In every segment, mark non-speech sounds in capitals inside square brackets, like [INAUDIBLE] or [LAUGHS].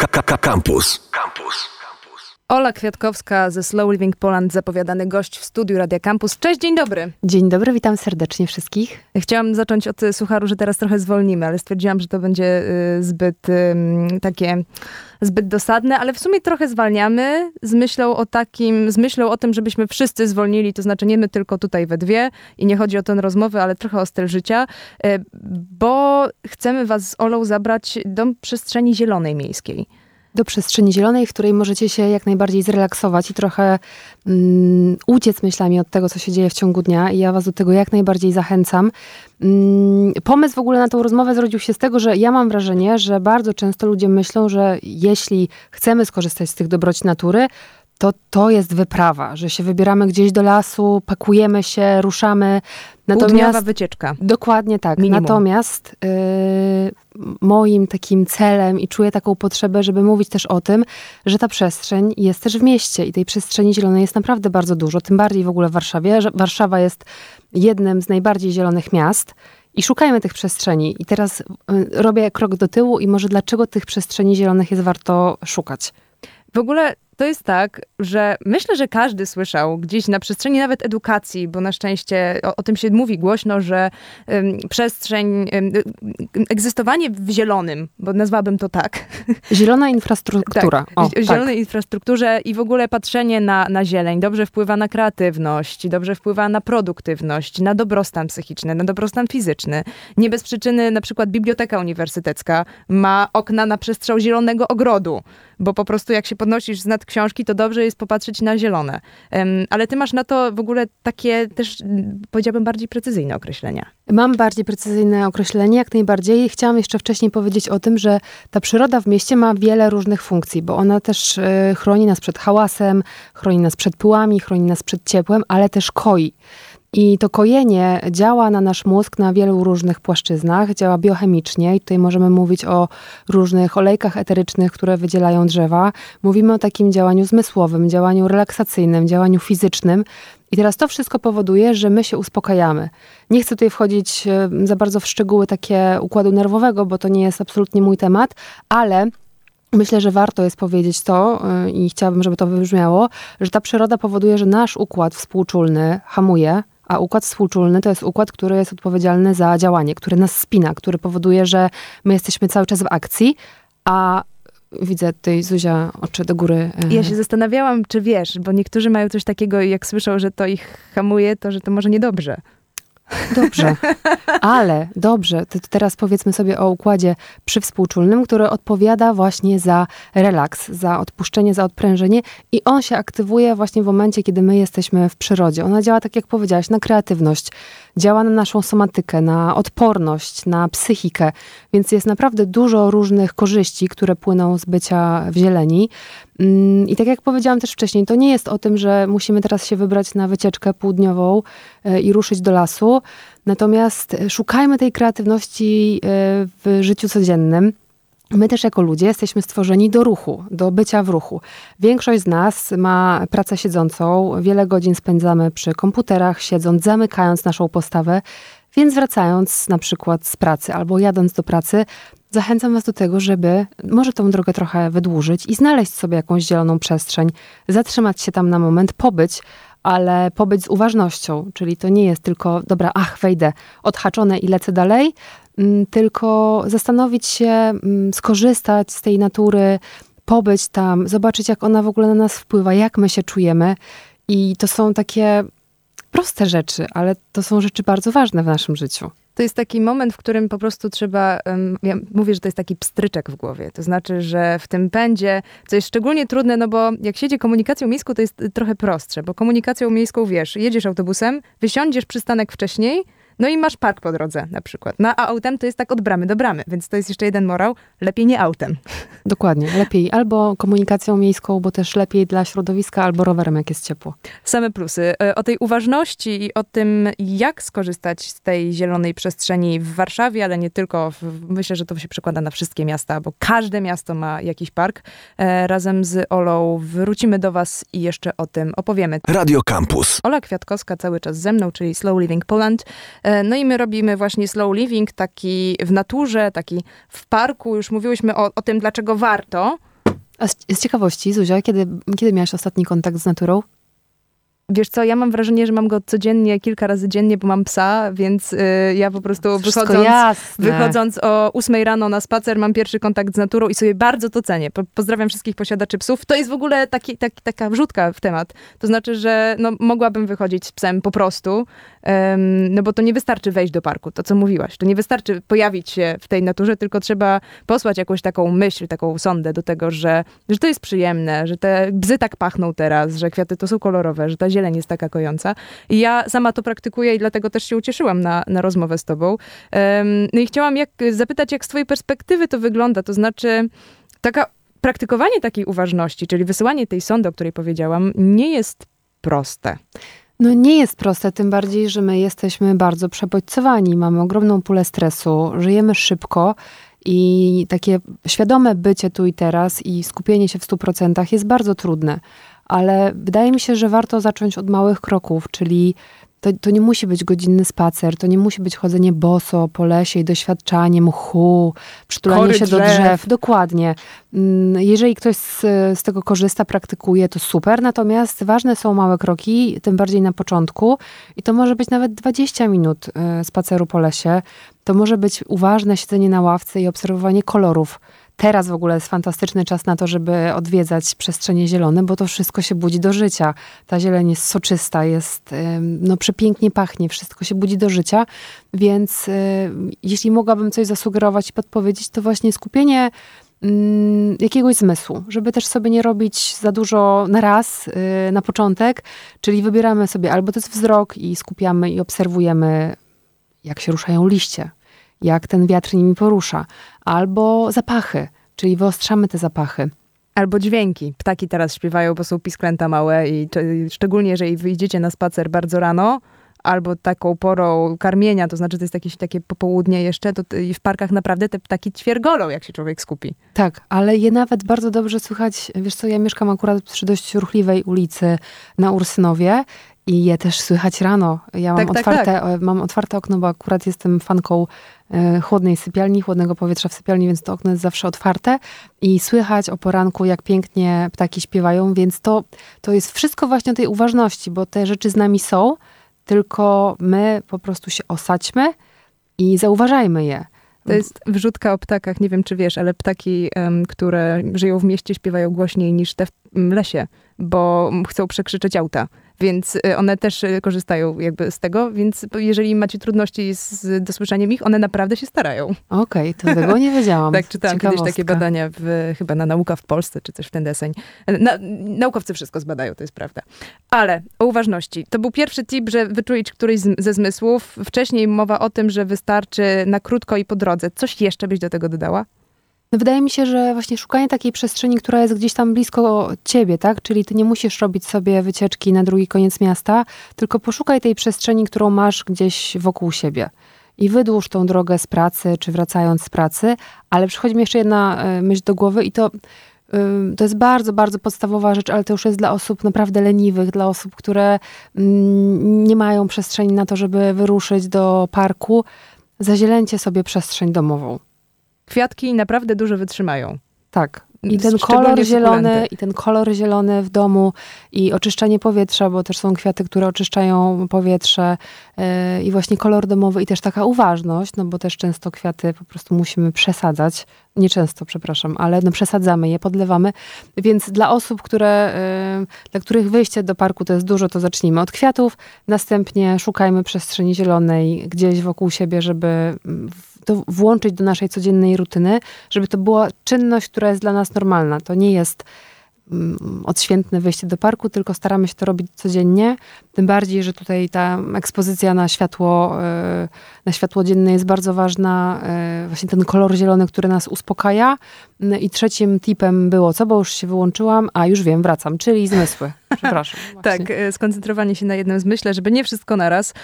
Campus. Campus. Ola Kwiatkowska ze Slow Living Poland, zapowiadany gość w studiu Radia Campus. Cześć, dzień dobry. Dzień dobry, witam serdecznie wszystkich. Chciałam zacząć od sucharu, że teraz trochę zwolnimy, ale stwierdziłam, że to będzie y, zbyt y, takie zbyt dosadne, ale w sumie trochę zwalniamy z myślą o takim, z myślą o tym, żebyśmy wszyscy zwolnili, to znaczy nie my tylko tutaj we dwie i nie chodzi o tę rozmowę, ale trochę o styl życia, y, bo chcemy was z Olą zabrać do przestrzeni zielonej miejskiej do przestrzeni zielonej, w której możecie się jak najbardziej zrelaksować i trochę mm, uciec myślami od tego, co się dzieje w ciągu dnia. I ja was do tego jak najbardziej zachęcam. Mm, pomysł w ogóle na tą rozmowę zrodził się z tego, że ja mam wrażenie, że bardzo często ludzie myślą, że jeśli chcemy skorzystać z tych dobroci natury, to to jest wyprawa, że się wybieramy gdzieś do lasu, pakujemy się, ruszamy. Natomiast wycieczka. Dokładnie tak. Minimum. Natomiast yy, moim takim celem i czuję taką potrzebę, żeby mówić też o tym, że ta przestrzeń jest też w mieście i tej przestrzeni zielonej jest naprawdę bardzo dużo, tym bardziej w ogóle w Warszawie. Warszawa jest jednym z najbardziej zielonych miast. I szukajmy tych przestrzeni. I teraz yy, robię krok do tyłu i może dlaczego tych przestrzeni zielonych jest warto szukać. W ogóle to jest tak, że myślę, że każdy słyszał gdzieś na przestrzeni nawet edukacji, bo na szczęście o, o tym się mówi głośno, że um, przestrzeń, um, egzystowanie w zielonym, bo nazwałabym to tak. Zielona infrastruktura. [LAUGHS] Tak, o, w zielonej tak. infrastrukturze i w ogóle patrzenie na, na zieleń dobrze wpływa na kreatywność, dobrze wpływa na produktywność, na dobrostan psychiczny, na dobrostan fizyczny. Nie bez przyczyny na przykład Biblioteka Uniwersytecka ma okna na przestrzał zielonego ogrodu, bo po prostu jak się podnosisz z nad książki, to dobrze jest popatrzeć na zielone. Ale ty masz na to w ogóle takie też, powiedziałabym, bardziej precyzyjne określenia. Mam bardziej precyzyjne określenie, jak najbardziej. Chciałam jeszcze wcześniej powiedzieć o tym, że ta przyroda w mieście ma wiele różnych funkcji, bo ona też e, chroni nas przed hałasem, chroni nas przed pyłami, chroni nas przed ciepłem, ale też koi. I to kojenie działa na nasz mózg na wielu różnych płaszczyznach, działa biochemicznie i tutaj możemy mówić o różnych olejkach eterycznych, które wydzielają drzewa. Mówimy o takim działaniu zmysłowym, działaniu relaksacyjnym, działaniu fizycznym. I teraz to wszystko powoduje, że my się uspokajamy. Nie chcę tutaj wchodzić e, za bardzo w szczegóły takie układu nerwowego, bo to nie jest absolutnie mój temat, ale Myślę, że warto jest powiedzieć to e, i chciałabym, żeby to wybrzmiało, że ta przyroda powoduje, że nasz układ współczulny hamuje, a układ współczulny to jest układ, który jest odpowiedzialny za działanie, który nas spina, który powoduje, że my jesteśmy cały czas w akcji, a widzę tutaj Zuzia oczy do góry. E, ja się zastanawiałam, czy wiesz, bo niektórzy mają coś takiego, jak słyszą, że to ich hamuje, to że to może niedobrze. Dobrze, ale dobrze, to teraz powiedzmy sobie o układzie przywspółczulnym, który odpowiada właśnie za relaks, za odpuszczenie, za odprężenie i on się aktywuje właśnie w momencie, kiedy my jesteśmy w przyrodzie. Ona działa, tak jak powiedziałaś, na kreatywność, działa na naszą somatykę, na odporność, na psychikę, więc jest naprawdę dużo różnych korzyści, które płyną z bycia w zieleni. Mm, I tak jak powiedziałam też wcześniej, to nie jest o tym, że musimy teraz się wybrać na wycieczkę półdniową e, i ruszyć do lasu. Natomiast szukajmy tej kreatywności e, w życiu codziennym. My też jako ludzie jesteśmy stworzeni do ruchu, do bycia w ruchu. Większość z nas ma pracę siedzącą, wiele godzin spędzamy przy komputerach, siedząc, zamykając naszą postawę, więc wracając na przykład z pracy albo jadąc do pracy, zachęcam Was do tego, żeby może tą drogę trochę wydłużyć i znaleźć sobie jakąś zieloną przestrzeń, zatrzymać się tam na moment, pobyć, ale pobyć z uważnością, czyli to nie jest tylko, dobra, ach, wejdę, odhaczone i lecę dalej, mm, tylko zastanowić się, mm, skorzystać z tej natury, pobyć tam, zobaczyć, jak ona w ogóle na nas wpływa, jak my się czujemy. I to są takie proste rzeczy, ale to są rzeczy bardzo ważne w naszym życiu. To jest taki moment, w którym po prostu trzeba, ja mówię, że to jest taki pstryczek w głowie. To znaczy, że w tym pędzie, co jest szczególnie trudne, no bo jak siedzi komunikacją miejską, to jest trochę prostsze, bo komunikacją miejską wiesz, jedziesz autobusem, wysiądziesz przystanek wcześniej, no i masz park po drodze na przykład. No a autem to jest tak od bramy do bramy, więc to jest jeszcze jeden morał. Lepiej nie autem. [LAUGHS] Dokładnie, lepiej albo komunikacją miejską, bo też lepiej dla środowiska, albo rowerem, jak jest ciepło. Same plusy. E, o tej uważności i o tym, jak skorzystać z tej zielonej przestrzeni w Warszawie, ale nie tylko. Myślę, że to się przekłada na wszystkie miasta, bo każde miasto ma jakiś park. E, razem z Olą wrócimy do was i jeszcze o tym opowiemy. Radio Campus. Ola Kwiatkowska cały czas ze mną, czyli Slow Living Poland. E, no i my robimy właśnie slow living, taki w naturze, taki w parku. Już mówiłyśmy o, o tym, dlaczego warto. A z, z ciekawości, Zuzia, kiedy, kiedy miałaś ostatni kontakt z naturą? Wiesz co, ja mam wrażenie, że mam go codziennie, kilka razy dziennie, bo mam psa, więc y, ja po prostu wychodząc, wychodząc o 8 rano na spacer mam pierwszy kontakt z naturą i sobie bardzo to cenię. Po, pozdrawiam wszystkich posiadaczy psów. To jest w ogóle taki, taki, taka wrzutka w temat. To znaczy, że no, mogłabym wychodzić z psem po prostu, no bo to nie wystarczy wejść do parku, to co mówiłaś. To nie wystarczy pojawić się w tej naturze, tylko trzeba posłać jakąś taką myśl, taką sondę do tego, że, że to jest przyjemne, że te bzy tak pachną teraz, że kwiaty to są kolorowe, że ta zieleń jest taka kojąca. I ja sama to praktykuję i dlatego też się ucieszyłam na, na rozmowę z tobą. No i chciałam jak, zapytać, jak z twojej perspektywy to wygląda, to znaczy taka praktykowanie takiej uważności, czyli wysyłanie tej sondy, o której powiedziałam, nie jest proste. No nie jest proste, tym bardziej, że my jesteśmy bardzo przebodźcowani, mamy ogromną pulę stresu, żyjemy szybko i takie świadome bycie tu i teraz i skupienie się w 100% jest bardzo trudne ale wydaje mi się, że warto zacząć od małych kroków, czyli to, to nie musi być godzinny spacer, to nie musi być chodzenie boso po lesie i doświadczanie mchu, przytulanie Kory się drzew. do drzew. Dokładnie. Mm, jeżeli ktoś z, z, tego korzysta, praktykuje, to super, natomiast ważne są małe kroki, tym bardziej na początku i to może być nawet 20 minut y, spaceru po lesie. To może być uważne siedzenie na ławce i obserwowanie kolorów Teraz w ogóle jest fantastyczny czas na to, żeby odwiedzać przestrzenie zielone, bo to wszystko się budzi do życia. Ta zieleń jest soczysta, jest, no przepięknie pachnie, wszystko się budzi do życia, więc jeśli mogłabym coś zasugerować i podpowiedzieć, to właśnie skupienie mm, jakiegoś zmysłu, żeby też sobie nie robić za dużo na raz, y, na początek, czyli wybieramy sobie albo to jest wzrok i skupiamy i obserwujemy, jak się ruszają liście, jak ten wiatr nimi porusza, albo zapachy, czyli wyostrzamy te zapachy. Albo dźwięki. Ptaki teraz śpiewają, bo są pisklęta małe i szczególnie, jeżeli wyjdziecie na spacer bardzo rano, albo taką porą karmienia, to znaczy to jest jakieś takie popołudnie jeszcze, to w parkach naprawdę te ptaki ćwiergolą, jak się człowiek skupi. Tak, ale je nawet bardzo dobrze słychać, wiesz co, ja mieszkam akurat przy dość ruchliwej ulicy na Ursynowie i je też słychać rano. Ja mam, tak, tak otwarte, tak, tak. mam otwarte okno, bo akurat jestem fanką e, chłodnej sypialni, chłodnego powietrza w sypialni, więc to okno jest zawsze otwarte i słychać o poranku, jak pięknie ptaki śpiewają, więc to, to jest wszystko właśnie o tej uważności, bo te rzeczy z nami są, tylko my po prostu się osadźmy i zauważajmy je. To jest wrzutka o ptakach, nie wiem czy wiesz, ale ptaki, um, które żyją w mieście, śpiewają głośniej niż te w lesie, bo chcą przekrzyczeć auta więc y, one też y, korzystają jakby z tego, więc jeżeli macie trudności z dosłyszaniem ich, one naprawdę się starają. Okej, okay, to tego [LAUGHS] nie wiedziałam. tak, czytałam kiedyś takie badania w, chyba na Nauka w Polsce, czy też w ten deseń. Na, naukowcy wszystko zbadają, to jest prawda. Ale o uważności. To był pierwszy tip, że wyczuć któryś z, ze zmysłów. Wcześniej mowa o tym, że wystarczy na krótko i po drodze. Coś jeszcze byś do tego dodała? No wydaje mi się, że właśnie szukanie takiej przestrzeni, która jest gdzieś tam blisko ciebie, tak? Czyli ty nie musisz robić sobie wycieczki na drugi koniec miasta, tylko poszukaj tej przestrzeni, którą masz gdzieś wokół siebie. I wydłuż tą drogę z pracy, czy wracając z pracy, ale przychodzi mi jeszcze jedna e, myśl do głowy i to, to jest bardzo, bardzo podstawowa rzecz, ale to już jest dla osób naprawdę leniwych, dla osób, które mm, nie mają przestrzeni na to, żeby wyruszyć do parku. Zazielęcie sobie przestrzeń domową kwiatki naprawdę dużo wytrzymają. Tak. I ten kolor zielony, i ten kolor zielony w domu, i oczyszczanie powietrza, bo też są kwiaty, które oczyszczają powietrze, yy, i właśnie kolor domowy, i też taka uważność, no bo też często kwiaty po prostu musimy przesadzać. Nie często, przepraszam, ale no przesadzamy je, podlewamy. Więc dla osób, które, yy, dla których wyjście do parku to jest dużo, to zacznijmy od kwiatów, następnie szukajmy przestrzeni zielonej gdzieś wokół siebie, żeby to włączyć do naszej codziennej rutyny, żeby to była czynność, która jest dla nas normalna. To nie jest mm, odświętne wyjście do parku, tylko staramy się to robić codziennie. Tym bardziej, że tutaj ta ekspozycja na światło, e, na światło dzienne jest bardzo ważna. E, właśnie ten kolor zielony, który nas uspokaja. I trzecim tipem było co, bo już się wyłączyłam, a już wiem, wracam, czyli zmysły. [LAUGHS] Przepraszam. tak, e, skoncentrowanie się na jednym zmyśle, żeby nie wszystko naraz,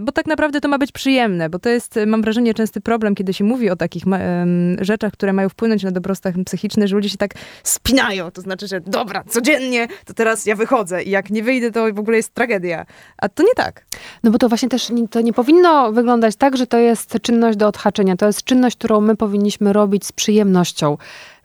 bo tak naprawdę to ma być przyjemne, bo to jest, mam wrażenie, częsty problem, kiedy się mówi o takich rzeczach, które mają wpłynąć na dobrostan psychiczny, że ludzie się tak spinają, to znaczy, że dobra, codziennie, to teraz ja wychodzę i jak nie wyjdę, to w ogóle jest tragedia. A to nie tak. No bo to właśnie też to nie powinno wyglądać tak, że to jest czynność do odhaczenia. To jest czynność, którą my powinniśmy robić z przyjemnością.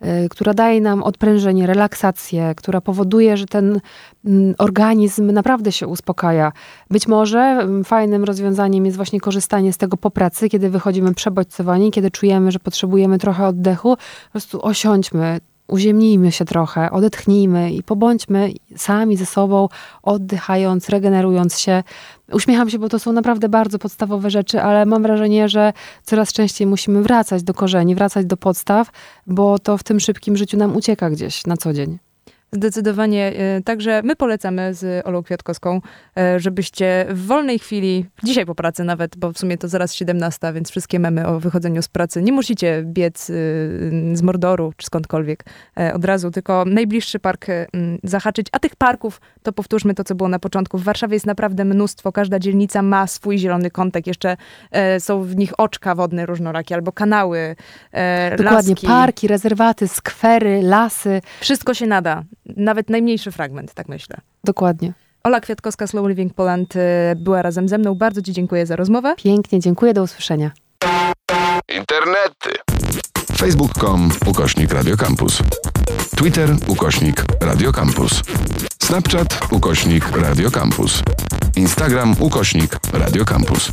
y, która daje nam odprężenie, relaksację, która powoduje, że ten mm, organizm naprawdę się uspokaja. Być może mm, fajnym rozwiązaniem jest właśnie korzystanie z tego po pracy, kiedy wychodzimy przebodźcowani, kiedy czujemy, że potrzebujemy trochę oddechu, po prostu osiądźmy, uziemnijmy się trochę, odetchnijmy i pobądźmy sami ze sobą, oddychając, regenerując się. Uśmiecham się, bo to są naprawdę bardzo podstawowe rzeczy, ale mam wrażenie, że coraz częściej musimy wracać do korzeni, wracać do podstaw, bo to w tym szybkim życiu nam ucieka gdzieś na co dzień. Zdecydowanie. e, Także my polecamy z Olą Kwiatkowską, e, żebyście w wolnej chwili, dzisiaj po pracy nawet, bo w sumie to zaraz 17, więc wszystkie memy o wychodzeniu z pracy, nie musicie biec y, z Mordoru czy skądkolwiek e, od razu, tylko najbliższy park zahaczyć. A tych parków, to powtórzmy to, co było na początku. W Warszawie jest naprawdę mnóstwo. Każda dzielnica ma swój zielony kątek. Jeszcze e, są w nich oczka wodne różnorakie albo kanały, e, Dokładnie, laski. parki, rezerwaty, skwery, lasy. Wszystko się nada. Nawet najmniejszy fragment, tak myślę. Dokładnie. Ola Kwiatkowska, Slow Living Poland y, była razem ze mną. Bardzo Ci dziękuję za rozmowę. Pięknie, dziękuję, do usłyszenia. Internety. Facebook.com ukośnik Radiocampus. Twitter ukośnik Radiocampus. Snapchat ukośnik Radiocampus. Instagram ukośnik Radiocampus.